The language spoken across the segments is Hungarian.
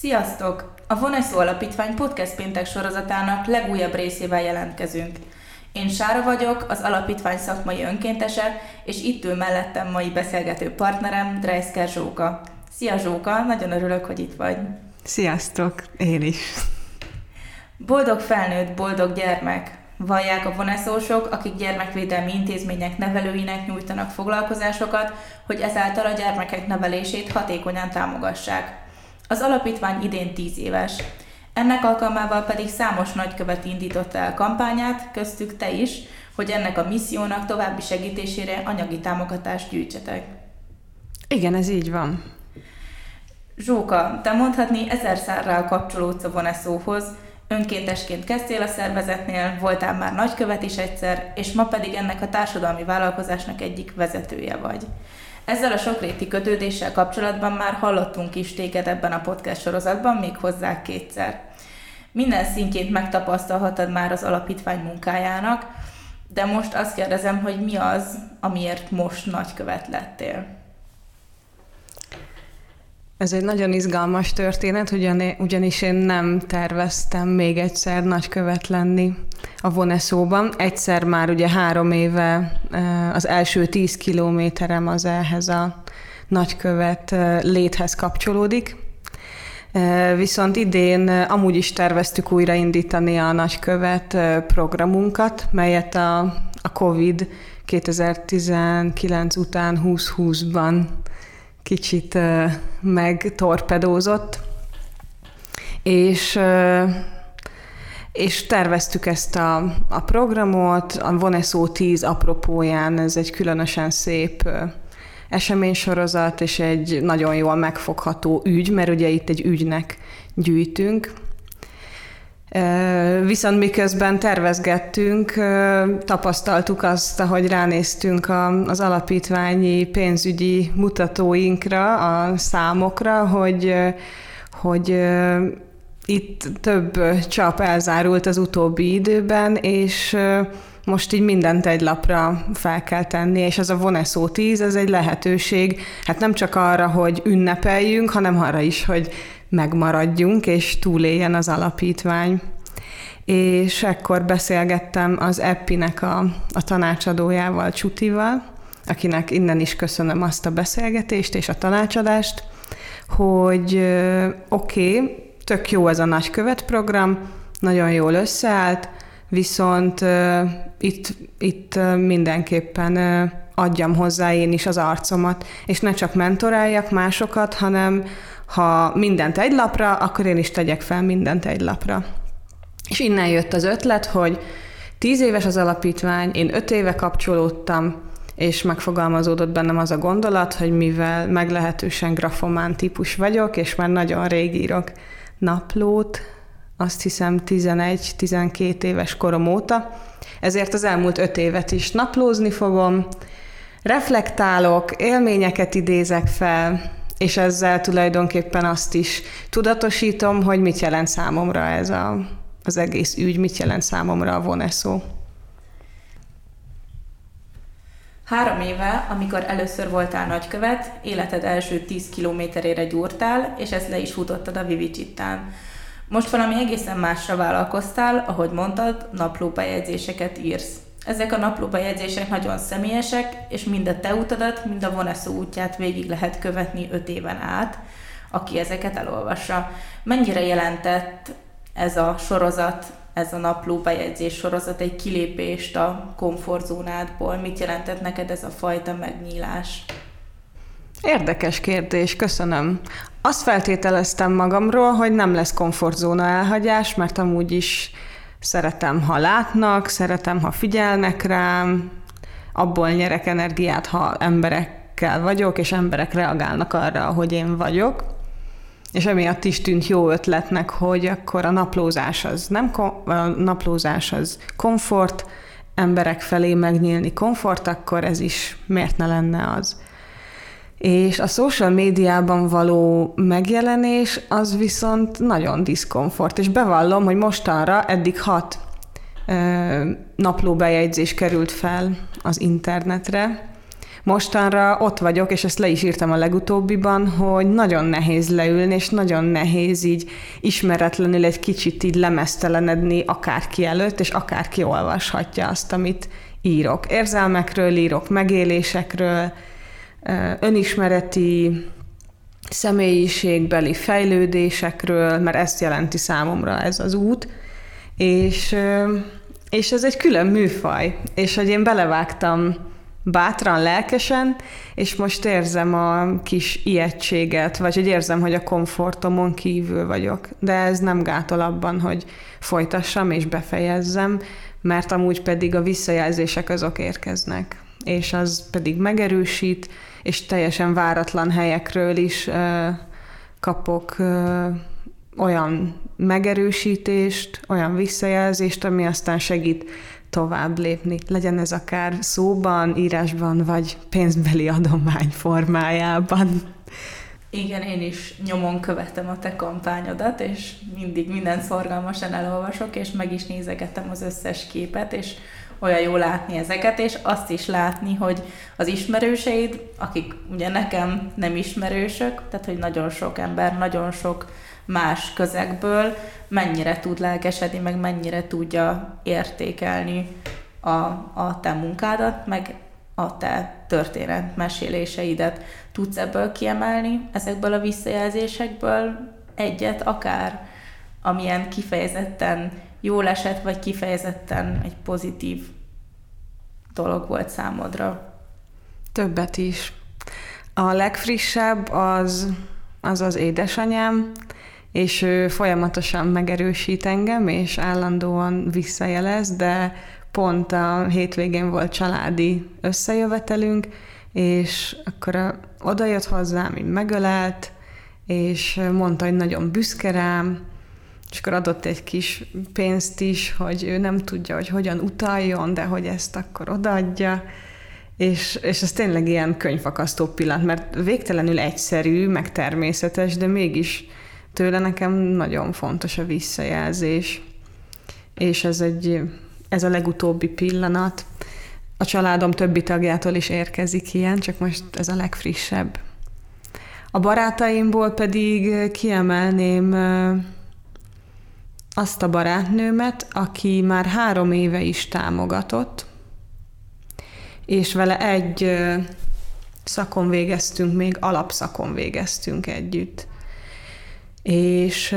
Sziasztok! A Voneszó Alapítvány podcast péntek sorozatának legújabb részével jelentkezünk. Én Sára vagyok, az alapítvány szakmai önkéntese, és itt ül mellettem mai beszélgető partnerem, Dreisker Zsóka. Szia Zsóka, nagyon örülök, hogy itt vagy. Sziasztok, én is. Boldog felnőtt, boldog gyermek. Vallják a voneszósok, akik gyermekvédelmi intézmények nevelőinek nyújtanak foglalkozásokat, hogy ezáltal a gyermekek nevelését hatékonyan támogassák. Az alapítvány idén 10 éves. Ennek alkalmával pedig számos nagykövet indította el kampányát, köztük te is, hogy ennek a missziónak további segítésére anyagi támogatást gyűjtsetek. Igen, ez így van. Zsóka, te mondhatni ezer szárral kapcsolódsz a Voneszóhoz, önkéntesként kezdtél a szervezetnél, voltál már nagykövet is egyszer, és ma pedig ennek a társadalmi vállalkozásnak egyik vezetője vagy. Ezzel a sokréti kötődéssel kapcsolatban már hallottunk is téged ebben a podcast sorozatban, még hozzá kétszer. Minden szintjét megtapasztalhatod már az alapítvány munkájának, de most azt kérdezem, hogy mi az, amiért most nagykövet lettél? Ez egy nagyon izgalmas történet, ugyanis én nem terveztem még egyszer nagykövet lenni a Voneszóban. Egyszer már ugye három éve eh, az első tíz kilométerem az ehhez a nagykövet eh, léthez kapcsolódik. Eh, viszont idén amúgy is terveztük újraindítani a nagykövet programunkat, melyet a, a COVID 2019 után 2020-ban kicsit megtorpedózott, és és terveztük ezt a, a programot, a Voneszó 10 apropóján, ez egy különösen szép eseménysorozat, és egy nagyon jól megfogható ügy, mert ugye itt egy ügynek gyűjtünk, Viszont miközben tervezgettünk, tapasztaltuk azt, ahogy ránéztünk az alapítványi pénzügyi mutatóinkra, a számokra, hogy, hogy itt több csap elzárult az utóbbi időben, és most így mindent egy lapra fel kell tenni, és ez a Voneszó 10, ez egy lehetőség, hát nem csak arra, hogy ünnepeljünk, hanem arra is, hogy megmaradjunk, és túléljen az alapítvány. És ekkor beszélgettem az Eppinek a, a tanácsadójával, Csutival, akinek innen is köszönöm azt a beszélgetést és a tanácsadást, hogy oké, okay, tök jó ez a nagykövet program, nagyon jól összeállt, viszont uh, itt, itt uh, mindenképpen uh, adjam hozzá én is az arcomat, és ne csak mentoráljak másokat, hanem ha mindent egy lapra, akkor én is tegyek fel mindent egy lapra. És innen jött az ötlet, hogy tíz éves az alapítvány, én öt éve kapcsolódtam, és megfogalmazódott bennem az a gondolat, hogy mivel meglehetősen grafomán típus vagyok, és már nagyon rég írok naplót, azt hiszem 11-12 éves korom óta, ezért az elmúlt öt évet is naplózni fogom, reflektálok, élményeket idézek fel, és ezzel tulajdonképpen azt is tudatosítom, hogy mit jelent számomra ez a, az egész ügy, mit jelent számomra a voneszó. Három éve, amikor először voltál nagykövet, életed első 10 kilométerére gyúrtál, és ezt le is futottad a Vivicsittán. Most valami egészen másra vállalkoztál, ahogy mondtad, naplóbejegyzéseket írsz. Ezek a naplóbejegyzések nagyon személyesek, és mind a te utadat, mind a Voneszó útját végig lehet követni öt éven át, aki ezeket elolvassa. Mennyire jelentett ez a sorozat, ez a napló bejegyzés sorozat egy kilépést a komfortzónádból? Mit jelentett neked ez a fajta megnyílás? Érdekes kérdés, köszönöm. Azt feltételeztem magamról, hogy nem lesz komfortzóna elhagyás, mert amúgy is szeretem, ha látnak, szeretem, ha figyelnek rám, abból nyerek energiát, ha emberekkel vagyok, és emberek reagálnak arra, hogy én vagyok. És emiatt is tűnt jó ötletnek, hogy akkor a naplózás az nem a naplózás az komfort, emberek felé megnyílni komfort, akkor ez is miért ne lenne az. És a social médiában való megjelenés az viszont nagyon diszkomfort, és bevallom, hogy mostanra eddig hat naplóbejegyzés került fel az internetre, mostanra ott vagyok, és ezt le is írtam a legutóbbiban, hogy nagyon nehéz leülni, és nagyon nehéz így ismeretlenül egy kicsit így lemesztelenedni akárki előtt, és akárki olvashatja azt, amit írok. Érzelmekről írok, megélésekről, önismereti, személyiségbeli fejlődésekről, mert ezt jelenti számomra ez az út, és, és ez egy külön műfaj, és hogy én belevágtam bátran, lelkesen, és most érzem a kis ijegységet, vagy hogy érzem, hogy a komfortomon kívül vagyok. De ez nem gátol abban, hogy folytassam és befejezzem, mert amúgy pedig a visszajelzések azok érkeznek, és az pedig megerősít, és teljesen váratlan helyekről is kapok olyan megerősítést, olyan visszajelzést, ami aztán segít tovább lépni. Legyen ez akár szóban, írásban, vagy pénzbeli adomány formájában. Igen, én is nyomon követem a te kampányodat, és mindig minden szorgalmasan elolvasok, és meg is nézegetem az összes képet, és olyan jó látni ezeket, és azt is látni, hogy az ismerőseid, akik ugye nekem nem ismerősök, tehát hogy nagyon sok ember, nagyon sok más közegből mennyire tud lelkesedni, meg mennyire tudja értékelni a, a te munkádat, meg a te történet meséléseidet. Tudsz ebből kiemelni, ezekből a visszajelzésekből egyet akár, amilyen kifejezetten jól esett, vagy kifejezetten egy pozitív dolog volt számodra? Többet is. A legfrissebb az az, az édesanyám, és ő folyamatosan megerősít engem, és állandóan visszajelez, de pont a hétvégén volt családi összejövetelünk, és akkor oda jött hozzám, így megölelt, és mondta, hogy nagyon büszke rám, és akkor adott egy kis pénzt is, hogy ő nem tudja, hogy hogyan utaljon, de hogy ezt akkor odaadja. És, és ez tényleg ilyen könyvfakasztó pillanat, mert végtelenül egyszerű, meg természetes, de mégis tőle nekem nagyon fontos a visszajelzés. És ez egy, ez a legutóbbi pillanat. A családom többi tagjától is érkezik ilyen, csak most ez a legfrissebb. A barátaimból pedig kiemelném azt a barátnőmet, aki már három éve is támogatott, és vele egy szakon végeztünk, még alapszakon végeztünk együtt. És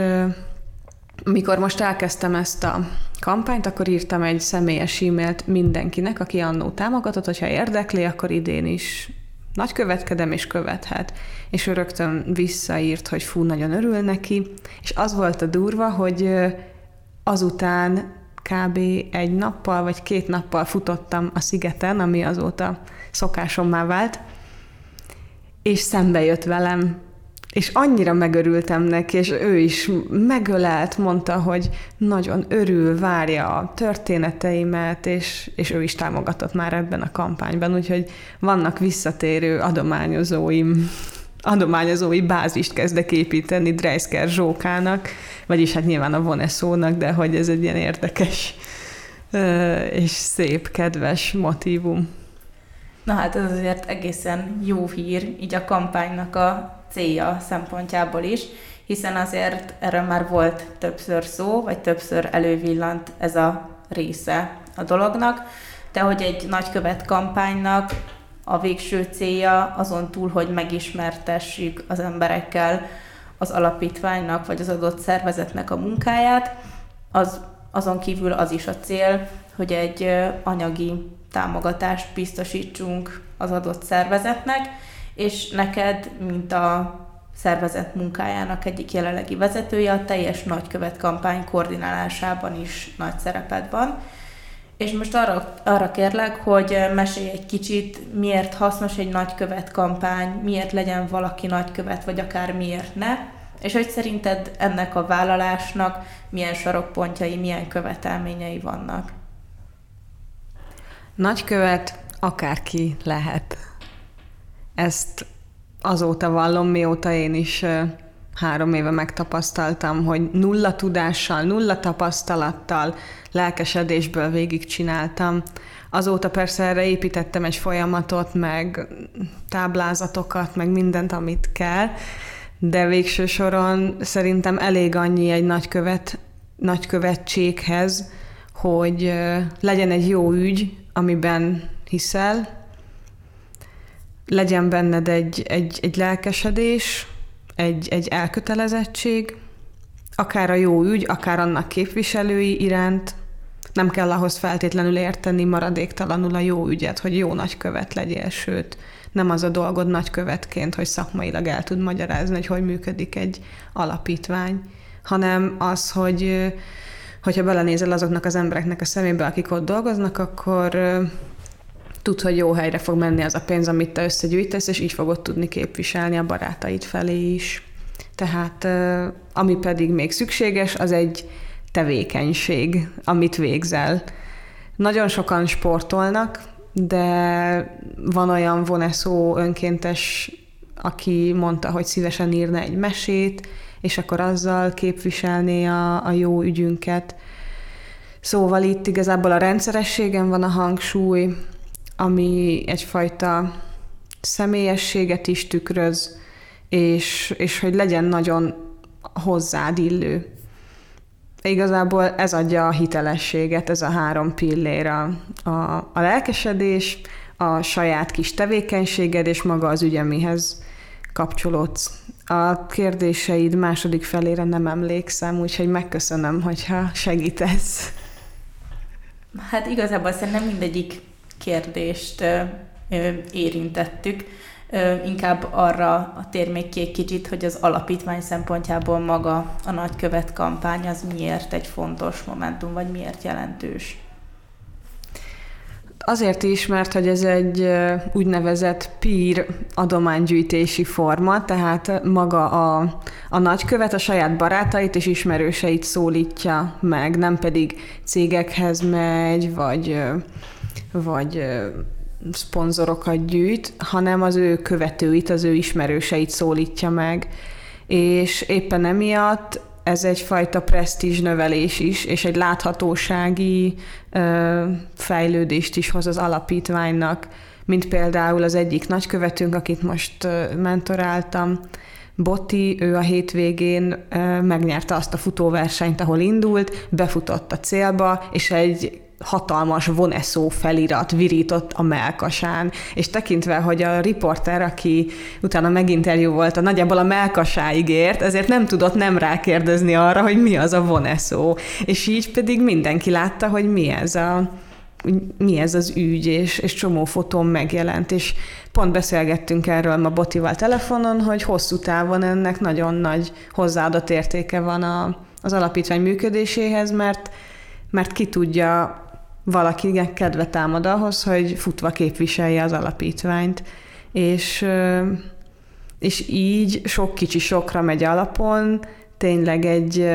mikor most elkezdtem ezt a kampányt, akkor írtam egy személyes e-mailt mindenkinek, aki annó támogatott, hogyha érdekli, akkor idén is nagy követkedem és követhet. És ő rögtön visszaírt, hogy fú, nagyon örül neki, és az volt a durva, hogy azután kb. egy nappal vagy két nappal futottam a szigeten, ami azóta szokásommá vált, és szembe jött velem. És annyira megörültem neki, és ő is megölelt, mondta, hogy nagyon örül, várja a történeteimet, és, és ő is támogatott már ebben a kampányban, úgyhogy vannak visszatérő adományozóim, adományozói bázist kezdek építeni Dreisker Zsókának, vagyis hát nyilván a Voneszónak, de hogy ez egy ilyen érdekes és szép, kedves motívum. Na hát ez azért egészen jó hír, így a kampánynak a célja szempontjából is, hiszen azért erről már volt többször szó, vagy többször elővillant ez a része a dolognak, de hogy egy nagykövet kampánynak a végső célja azon túl, hogy megismertessük az emberekkel az alapítványnak, vagy az adott szervezetnek a munkáját, az, azon kívül az is a cél, hogy egy anyagi támogatást biztosítsunk az adott szervezetnek, és neked, mint a szervezet munkájának egyik jelenlegi vezetője, a teljes nagykövet kampány koordinálásában is nagy szereped van. És most arra, arra kérlek, hogy mesélj egy kicsit, miért hasznos egy nagykövet kampány, miért legyen valaki nagykövet, vagy akár miért ne, és hogy szerinted ennek a vállalásnak milyen sarokpontjai, milyen követelményei vannak. Nagykövet akárki lehet ezt azóta vallom, mióta én is három éve megtapasztaltam, hogy nulla tudással, nulla tapasztalattal, lelkesedésből végigcsináltam. Azóta persze erre építettem egy folyamatot, meg táblázatokat, meg mindent, amit kell, de végső soron szerintem elég annyi egy nagykövet, nagykövetséghez, hogy legyen egy jó ügy, amiben hiszel, legyen benned egy, egy, egy lelkesedés, egy, egy elkötelezettség, akár a jó ügy, akár annak képviselői iránt, nem kell ahhoz feltétlenül érteni maradéktalanul a jó ügyet, hogy jó nagykövet legyél, sőt, nem az a dolgod nagykövetként, hogy szakmailag el tud magyarázni, hogy hogy működik egy alapítvány, hanem az, hogy hogyha belenézel azoknak az embereknek a szemébe, akik ott dolgoznak, akkor tud, hogy jó helyre fog menni az a pénz, amit te összegyűjtesz, és így fogod tudni képviselni a barátaid felé is. Tehát ami pedig még szükséges, az egy tevékenység, amit végzel. Nagyon sokan sportolnak, de van olyan voneszó önkéntes, aki mondta, hogy szívesen írna egy mesét, és akkor azzal képviselné a, a jó ügyünket. Szóval itt igazából a rendszerességen van a hangsúly, ami egyfajta személyességet is tükröz, és, és hogy legyen nagyon hozzád illő. Igazából ez adja a hitelességet, ez a három pillér, a, a, a lelkesedés, a saját kis tevékenységed, és maga az ügy, amihez kapcsolódsz. A kérdéseid második felére nem emlékszem, úgyhogy megköszönöm, hogyha segítesz. Hát igazából szerintem mindegyik kérdést érintettük. Inkább arra tér még ki kicsit, hogy az alapítvány szempontjából maga a nagykövet kampány az miért egy fontos momentum, vagy miért jelentős. Azért is, mert hogy ez egy úgynevezett peer adománygyűjtési forma, tehát maga a, a nagykövet a saját barátait és ismerőseit szólítja meg, nem pedig cégekhez megy, vagy vagy szponzorokat gyűjt, hanem az ő követőit, az ő ismerőseit szólítja meg. És éppen emiatt ez egyfajta presztízs növelés is, és egy láthatósági ö, fejlődést is hoz az alapítványnak, mint például az egyik nagykövetünk, akit most mentoráltam, Botti, ő a hétvégén ö, megnyerte azt a futóversenyt, ahol indult, befutott a célba, és egy hatalmas voneszó felirat virított a melkasán, és tekintve, hogy a riporter, aki utána meginterjú volt, a nagyjából a melkasáig ért, ezért nem tudott nem rákérdezni arra, hogy mi az a voneszó. És így pedig mindenki látta, hogy mi ez a mi ez az ügy, és, és csomó fotón megjelent, és pont beszélgettünk erről ma Botival telefonon, hogy hosszú távon ennek nagyon nagy hozzáadott értéke van a, az alapítvány működéséhez, mert mert ki tudja valakinek kedve támad ahhoz, hogy futva képviselje az alapítványt. És, és így sok kicsi sokra megy alapon, tényleg egy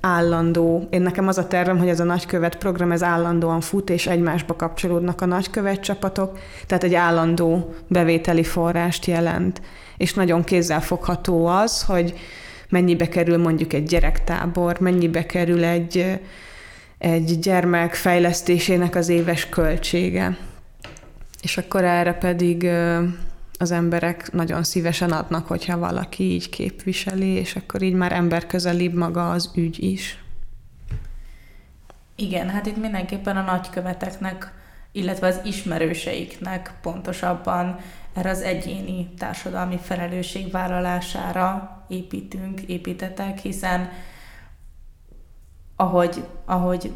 állandó, én nekem az a tervem, hogy ez a nagykövet program, ez állandóan fut, és egymásba kapcsolódnak a nagykövet csapatok, tehát egy állandó bevételi forrást jelent. És nagyon kézzelfogható az, hogy mennyibe kerül mondjuk egy gyerektábor, mennyibe kerül egy egy gyermek fejlesztésének az éves költsége. És akkor erre pedig az emberek nagyon szívesen adnak, hogyha valaki így képviseli, és akkor így már emberközelibb maga az ügy is. Igen, hát itt mindenképpen a nagyköveteknek, illetve az ismerőseiknek pontosabban erre az egyéni társadalmi felelősségvállalására építünk, építetek, hiszen ahogy, ahogy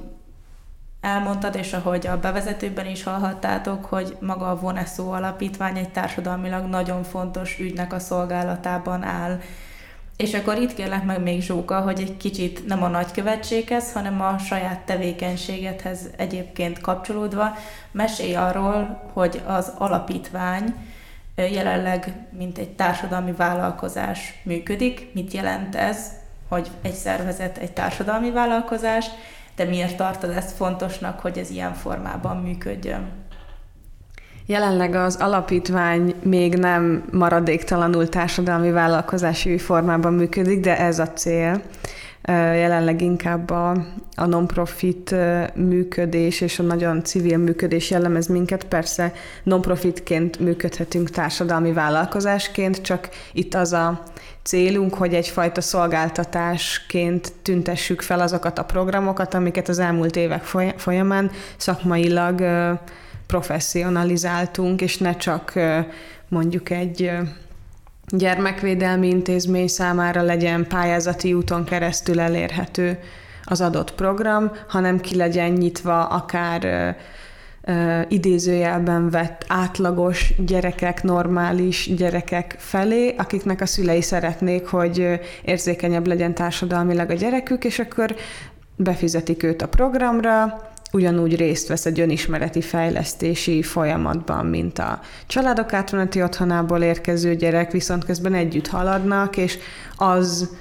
elmondtad, és ahogy a bevezetőben is hallhattátok, hogy maga a Voneszó Alapítvány egy társadalmilag nagyon fontos ügynek a szolgálatában áll. És akkor itt kérlek meg még Zsóka, hogy egy kicsit nem a nagykövetséghez, hanem a saját tevékenységedhez egyébként kapcsolódva mesélj arról, hogy az alapítvány jelenleg mint egy társadalmi vállalkozás működik. Mit jelent ez? Hogy egy szervezet egy társadalmi vállalkozás, de miért tartod ezt fontosnak, hogy ez ilyen formában működjön? Jelenleg az alapítvány még nem maradéktalanul társadalmi vállalkozási formában működik, de ez a cél. Jelenleg inkább a, a non-profit működés és a nagyon civil működés jellemez minket. Persze non-profitként működhetünk társadalmi vállalkozásként, csak itt az a célunk, hogy egyfajta szolgáltatásként tüntessük fel azokat a programokat, amiket az elmúlt évek folyamán szakmailag professzionalizáltunk, és ne csak mondjuk egy gyermekvédelmi intézmény számára legyen pályázati úton keresztül elérhető az adott program, hanem ki legyen nyitva akár idézőjelben vett átlagos gyerekek, normális gyerekek felé, akiknek a szülei szeretnék, hogy érzékenyebb legyen társadalmilag a gyerekük, és akkor befizetik őt a programra, ugyanúgy részt vesz egy önismereti fejlesztési folyamatban, mint a családok átmeneti otthonából érkező gyerek, viszont közben együtt haladnak, és az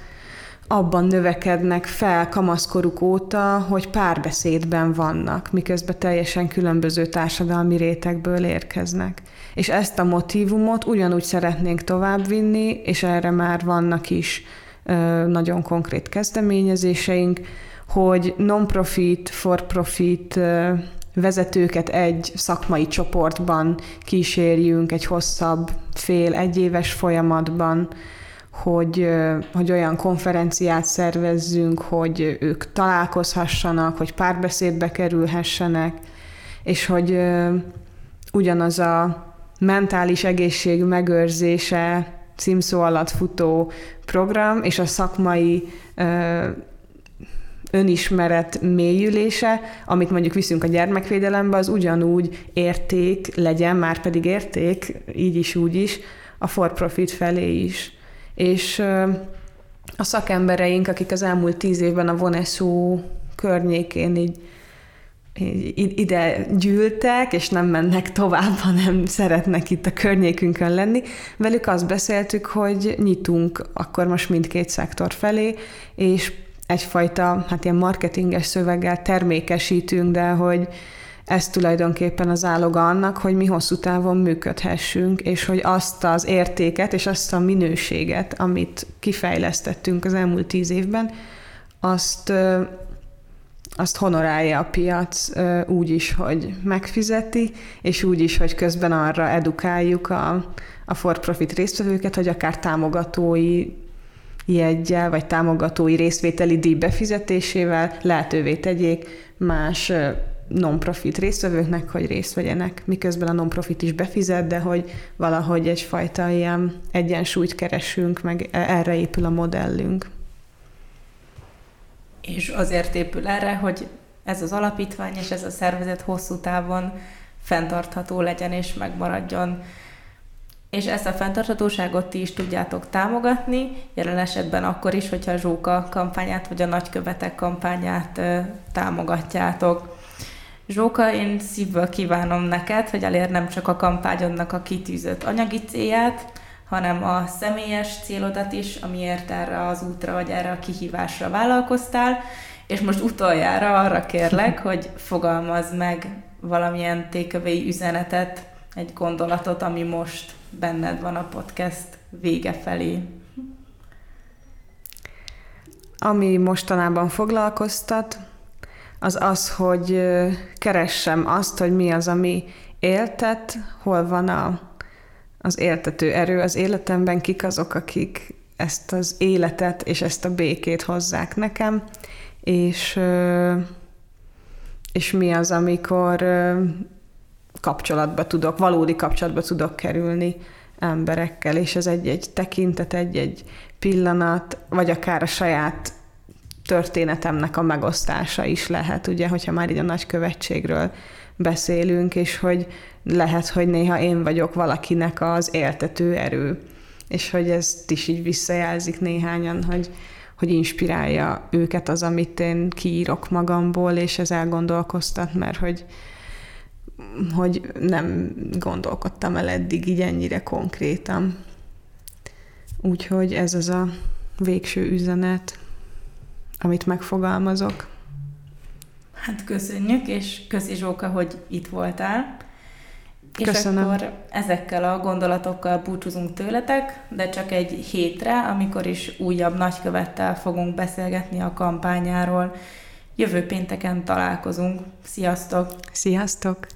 abban növekednek fel kamaszkoruk óta, hogy párbeszédben vannak, miközben teljesen különböző társadalmi rétegből érkeznek. És ezt a motivumot ugyanúgy szeretnénk továbbvinni, és erre már vannak is ö, nagyon konkrét kezdeményezéseink, hogy non-profit, for-profit vezetőket egy szakmai csoportban kísérjünk egy hosszabb fél, egyéves folyamatban, hogy, hogy olyan konferenciát szervezzünk, hogy ők találkozhassanak, hogy párbeszédbe kerülhessenek, és hogy ugyanaz a mentális egészség megőrzése címszó alatt futó program, és a szakmai önismeret mélyülése, amit mondjuk viszünk a gyermekvédelembe, az ugyanúgy érték legyen, már pedig érték, így is, úgy is, a for-profit felé is. És a szakembereink, akik az elmúlt tíz évben a Voneszó környékén így ide gyűltek, és nem mennek tovább, hanem szeretnek itt a környékünkön lenni. Velük azt beszéltük, hogy nyitunk akkor most mindkét szektor felé, és egyfajta, hát ilyen marketinges szöveggel termékesítünk, de hogy ez tulajdonképpen az áloga annak, hogy mi hosszú távon működhessünk, és hogy azt az értéket és azt a minőséget, amit kifejlesztettünk az elmúlt tíz évben, azt, azt honorálja a piac úgy is, hogy megfizeti, és úgy is, hogy közben arra edukáljuk a, a for-profit résztvevőket, hogy akár támogatói jegyel vagy támogatói részvételi díj befizetésével lehetővé tegyék más non-profit résztvevőknek, hogy részt vegyenek, miközben a non-profit is befizet, de hogy valahogy egyfajta ilyen egyensúlyt keresünk, meg e, erre épül a modellünk. És azért épül erre, hogy ez az alapítvány és ez a szervezet hosszú távon fenntartható legyen és megmaradjon és ezt a fenntarthatóságot ti is tudjátok támogatni, jelen esetben akkor is, hogyha a Zsóka kampányát vagy a nagykövetek kampányát ö, támogatjátok. Zsóka, én szívből kívánom neked, hogy elér nem csak a kampányodnak a kitűzött anyagi célját, hanem a személyes célodat is, amiért erre az útra vagy erre a kihívásra vállalkoztál, és most utoljára arra kérlek, hogy fogalmazz meg valamilyen tékövéi üzenetet, egy gondolatot, ami most benned van a podcast vége felé? Ami mostanában foglalkoztat, az az, hogy keressem azt, hogy mi az, ami éltet, hol van a, az éltető erő az életemben, kik azok, akik ezt az életet és ezt a békét hozzák nekem, és, és mi az, amikor kapcsolatba tudok, valódi kapcsolatba tudok kerülni emberekkel, és ez egy-egy tekintet, egy-egy pillanat, vagy akár a saját történetemnek a megosztása is lehet, ugye, hogyha már így a nagykövetségről beszélünk, és hogy lehet, hogy néha én vagyok valakinek az éltető erő, és hogy ezt is így visszajelzik néhányan, hogy, hogy inspirálja őket az, amit én kiírok magamból, és ez elgondolkoztat, mert hogy, hogy nem gondolkodtam el eddig így ennyire konkrétan. Úgyhogy ez az a végső üzenet, amit megfogalmazok. Hát köszönjük, és köszi Zsóka, hogy itt voltál. Köszönöm. És akkor ezekkel a gondolatokkal búcsúzunk tőletek, de csak egy hétre, amikor is újabb nagykövettel fogunk beszélgetni a kampányáról. Jövő pénteken találkozunk. Sziasztok! Sziasztok!